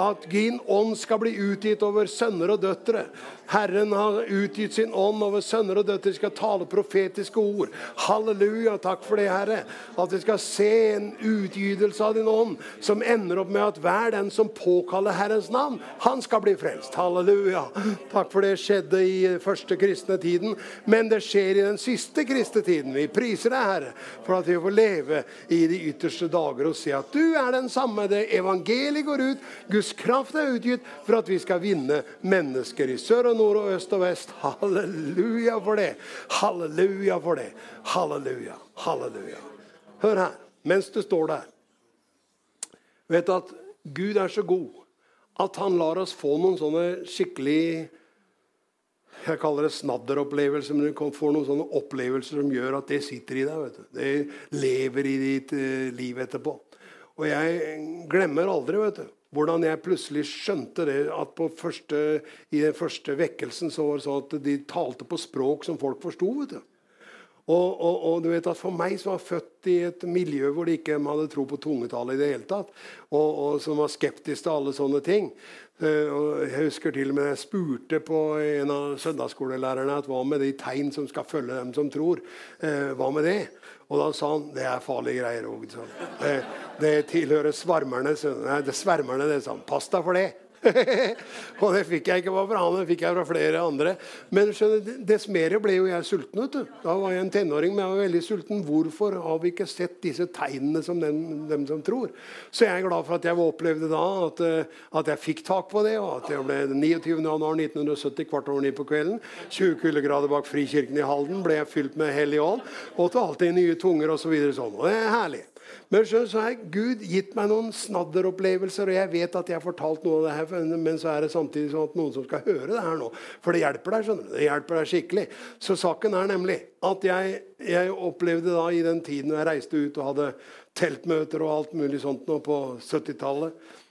At din ånd skal bli utgitt over sønner og døtre. Herren har utgitt sin ånd over sønner og døtre. Skal tale profetiske ord. Halleluja. Takk for det, Herre. At vi skal se en utgytelse av din ånd som ender opp med at hver den som påkaller Herrens navn, han skal bli frelst. Halleluja. Takk for det skjedde i første kristne tiden, men det skjer i den siste kristne tiden. Vi priser deg, Herre, for at vi får leve i de ytterste dager og se at du er den samme. Det evangeliet går ut, Guds kraft er utgitt for at vi skal vinne mennesker i sør og nord og øst og vest. Halleluja for det. Halleluja for det. Halleluja. Halleluja. Hør her, mens du står der. Vet du at Gud er så god at han lar oss få noen sånne skikkelig jeg kaller det snadderopplevelser, men du får noen sånne opplevelser som gjør at det sitter i deg. vet du. Det lever i ditt uh, liv etterpå. Og jeg glemmer aldri vet du, hvordan jeg plutselig skjønte det at første, i den første vekkelsen så var det sånn at de talte på språk som folk forsto. Og, og, og, du vet at For meg som var født i et miljø hvor de ikke hadde tro på tungetale i det hele tatt, og, og som var skeptisk til alle sånne ting uh, og Jeg husker til og med jeg spurte på en av søndagsskolelærerne at hva med de tegn som skal følge dem som tror. Uh, hva med det? Og da sa han det er farlige greier òg. Det, det tilhører svarmerne. Nei, det svermerne, det, sa han. Pass deg for det. og det fikk jeg ikke bare fra han, det fikk jeg fra flere andre. Men skjønner, dess mer ble jo jeg sulten. vet du. Da var jeg en tenåring, men jeg var veldig sulten. Hvorfor har vi ikke sett disse tegnene som den, dem som tror? Så jeg er glad for at jeg opplevde da at, eh, at jeg fikk tak på det. Og at jeg ble 29.1.1970 kvart over ni på kvelden. 20 kuldegrader bak Frikirken i Halden ble jeg fylt med Hellig Ånd. Og talte i nye tunger osv. Så sånn. Og det er herlig. Men så, så har Gud gitt meg noen snadderopplevelser, og jeg vet at jeg har fortalt noe av det her, men så er det samtidig sånn at noen som skal høre det her nå. For det hjelper deg skjønner du, det hjelper deg skikkelig. Så saken er nemlig at jeg, jeg opplevde da i den tiden jeg reiste ut og hadde teltmøter og alt mulig sånt nå på 70-tallet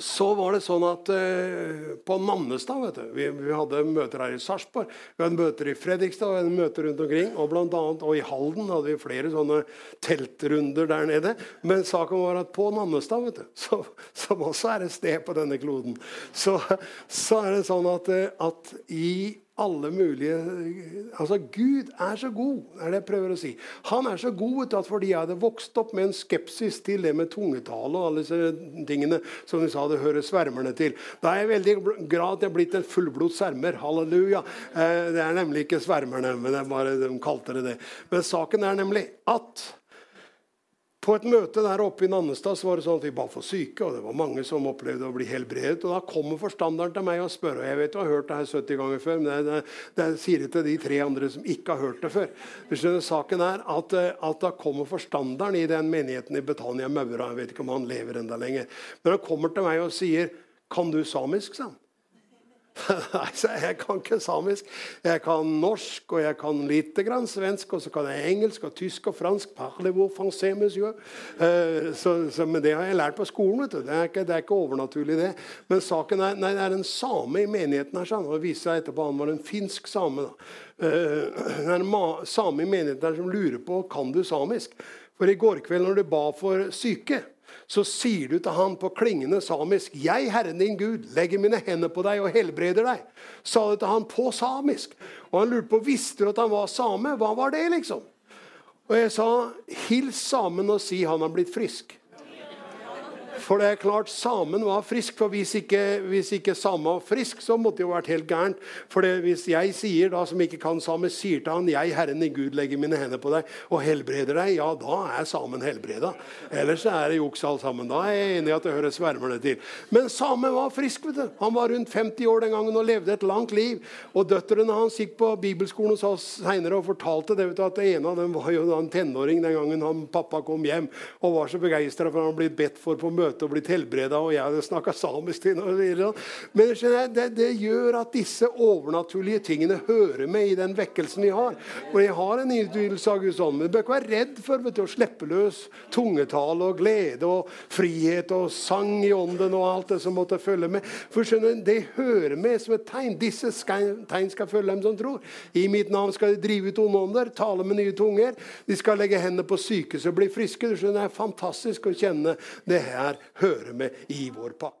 så var det sånn at eh, på Nannestad vet du, vi, vi, hadde møter her i Sarpsborg, vi hadde møter i Fredrikstad, vi hadde møter rundt omkring. Og, blant annet, og i Halden hadde vi flere sånne teltrunder der nede. Men saken var at på Nannestad, vet du, så, som også er et sted på denne kloden, så, så er det sånn at, eh, at i alle mulige Altså, Gud er så god, er det jeg prøver å si. Han er så god at fordi jeg hadde vokst opp med en skepsis til det med tungetale og alle disse tingene som de sa det hører svermerne til, da er jeg veldig glad at jeg er blitt en fullblods svermer. Halleluja. Eh, det er nemlig ikke svermerne, men det er bare de kalte det det. Men saken er nemlig at på et møte der oppe i Nannestad så var det sånn at vi ba for syke. og det var mange som opplevde å bli helbredet. og Da kommer forstanderen til meg og spør. og Jeg vet du har hørt det her 70 ganger før, men det, det, det sier det til de tre andre som ikke har hørt det før. Du skjønner, Saken er at, eh, at da kommer forstanderen i den menigheten i Betania Maura. Jeg vet ikke om han lever enda lenger. Men han kommer til meg og sier 'Kan du samisk?' sa han. Nei, jeg kan ikke samisk. Jeg kan norsk, og jeg kan lite grann svensk, og så kan jeg engelsk og tysk og fransk. Uh, så, så, men det har jeg lært på skolen. vet du. Det er ikke, det er ikke overnaturlig, det. Men saken er, nei, det er en same i menigheten her. Sånn, og det viser seg etterpå han var en finsk same. da. Uh, det er en same i menigheten her som lurer på kan du samisk. For i går kveld når du ba for syke så sier du til han på klingende samisk 'Jeg, Herren din Gud, legger mine hender på deg og helbreder deg'. Sa det til han på samisk. Og han lurte på visste du at han var same. Hva var det, liksom? Og jeg sa 'Hils samen og si han har blitt frisk'. For det er klart, samen var frisk. For hvis ikke, hvis ikke samen var frisk, så måtte det jo vært helt gærent. For det, hvis jeg sier, da, som ikke kan same, sier til han 'Jeg, Herren i Gud, legger mine hender på deg og helbreder deg', ja, da er samen helbreda. Ellers er det juks alt sammen. Da er jeg enig i at det høres svermende til. Men samen var frisk. vet du. Han var rundt 50 år den gangen og levde et langt liv. Og døtrene hans gikk på bibelskolen hos oss seinere og fortalte det, du, at det ene av dem var jo en tenåring den gangen han pappa kom hjem og var så begeistra for han ble bedt for på møte og blitt helbreda, og jeg hadde snakka samisk til ham. Men det, det, gjør at disse overnaturlige tingene hører med i den vekkelsen vi har. Og jeg har en innflytelse av Guds ånd. Men du bør ikke være redd for du, å slippe løs tungetale og glede og frihet og sang i ånden og alt det som måtte følge med. For skjønner, Det hører med som et tegn. Disse tegn skal følge dem som tror. I mitt navn skal de drive ut onde ånder, tale med nye tunger. De skal legge hendene på syke som blir friske. Du skjønner, Det er fantastisk å kjenne det her hører med i vår pakke.